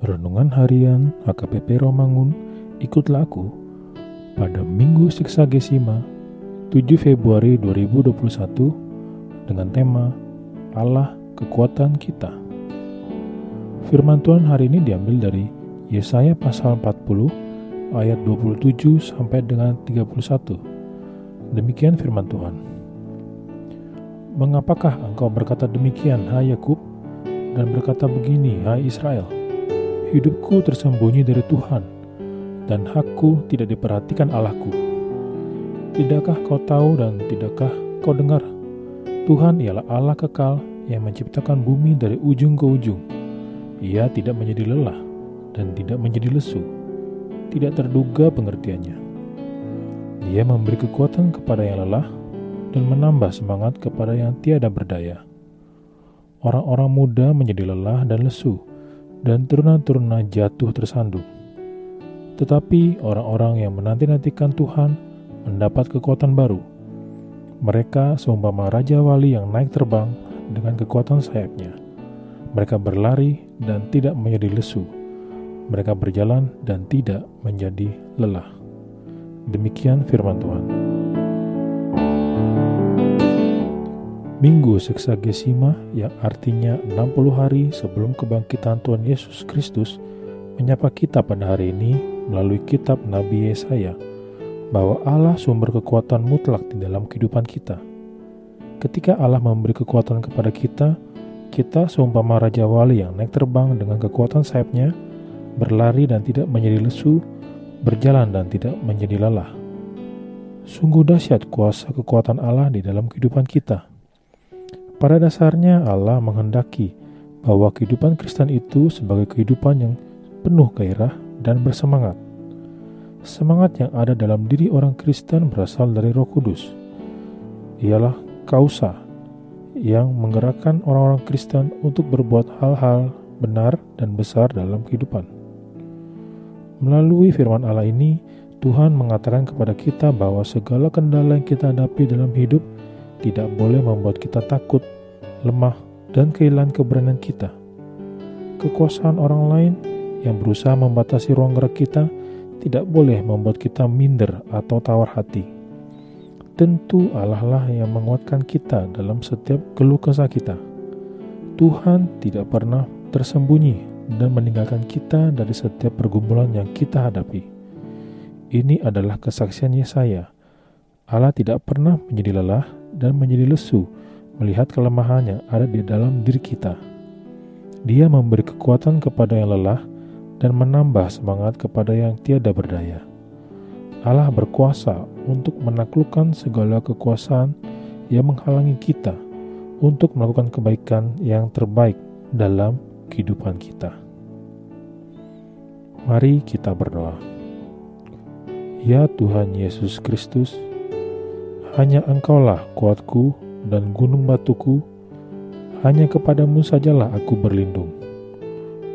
Renungan Harian HKBP Romangun Ikutlah Aku pada Minggu Siksa Gesima 7 Februari 2021 dengan tema Allah Kekuatan Kita. Firman Tuhan hari ini diambil dari Yesaya pasal 40 ayat 27 sampai dengan 31. Demikian firman Tuhan. Mengapakah engkau berkata demikian, hai Yakub, dan berkata begini, hai Israel? Hidupku tersembunyi dari Tuhan, dan hakku tidak diperhatikan Allahku. Tidakkah kau tahu dan tidakkah kau dengar? Tuhan ialah Allah kekal yang menciptakan bumi dari ujung ke ujung. Ia tidak menjadi lelah dan tidak menjadi lesu. Tidak terduga pengertiannya. Dia memberi kekuatan kepada yang lelah dan menambah semangat kepada yang tiada berdaya. Orang-orang muda menjadi lelah dan lesu, dan teruna-teruna jatuh tersandung. Tetapi orang-orang yang menanti-nantikan Tuhan mendapat kekuatan baru. Mereka seumpama Raja Wali yang naik terbang dengan kekuatan sayapnya. Mereka berlari dan tidak menjadi lesu. Mereka berjalan dan tidak menjadi lelah. Demikian firman Tuhan. Minggu Seksagesima yang artinya 60 hari sebelum kebangkitan Tuhan Yesus Kristus menyapa kita pada hari ini melalui kitab Nabi Yesaya bahwa Allah sumber kekuatan mutlak di dalam kehidupan kita. Ketika Allah memberi kekuatan kepada kita, kita seumpama Raja Wali yang naik terbang dengan kekuatan sayapnya, berlari dan tidak menjadi lesu, berjalan dan tidak menjadi lelah. Sungguh dahsyat kuasa kekuatan Allah di dalam kehidupan kita. Pada dasarnya Allah menghendaki bahwa kehidupan Kristen itu sebagai kehidupan yang penuh gairah dan bersemangat. Semangat yang ada dalam diri orang Kristen berasal dari Roh Kudus. Ialah kausa yang menggerakkan orang-orang Kristen untuk berbuat hal-hal benar dan besar dalam kehidupan. Melalui firman Allah ini, Tuhan mengatakan kepada kita bahwa segala kendala yang kita hadapi dalam hidup tidak boleh membuat kita takut, lemah, dan kehilangan keberanian kita. Kekuasaan orang lain yang berusaha membatasi ruang gerak kita tidak boleh membuat kita minder atau tawar hati. Tentu Allah lah yang menguatkan kita dalam setiap keluh kesah kita. Tuhan tidak pernah tersembunyi dan meninggalkan kita dari setiap pergumulan yang kita hadapi. Ini adalah kesaksian Yesaya. Allah tidak pernah menjadi lelah dan menjadi lesu melihat kelemahan yang ada di dalam diri kita. Dia memberi kekuatan kepada yang lelah dan menambah semangat kepada yang tiada berdaya. Allah berkuasa untuk menaklukkan segala kekuasaan yang menghalangi kita untuk melakukan kebaikan yang terbaik dalam kehidupan kita. Mari kita berdoa. Ya Tuhan Yesus Kristus, hanya Engkaulah kuatku dan gunung batuku, hanya kepadamu sajalah aku berlindung.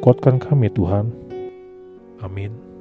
Kuatkan kami Tuhan. Amin.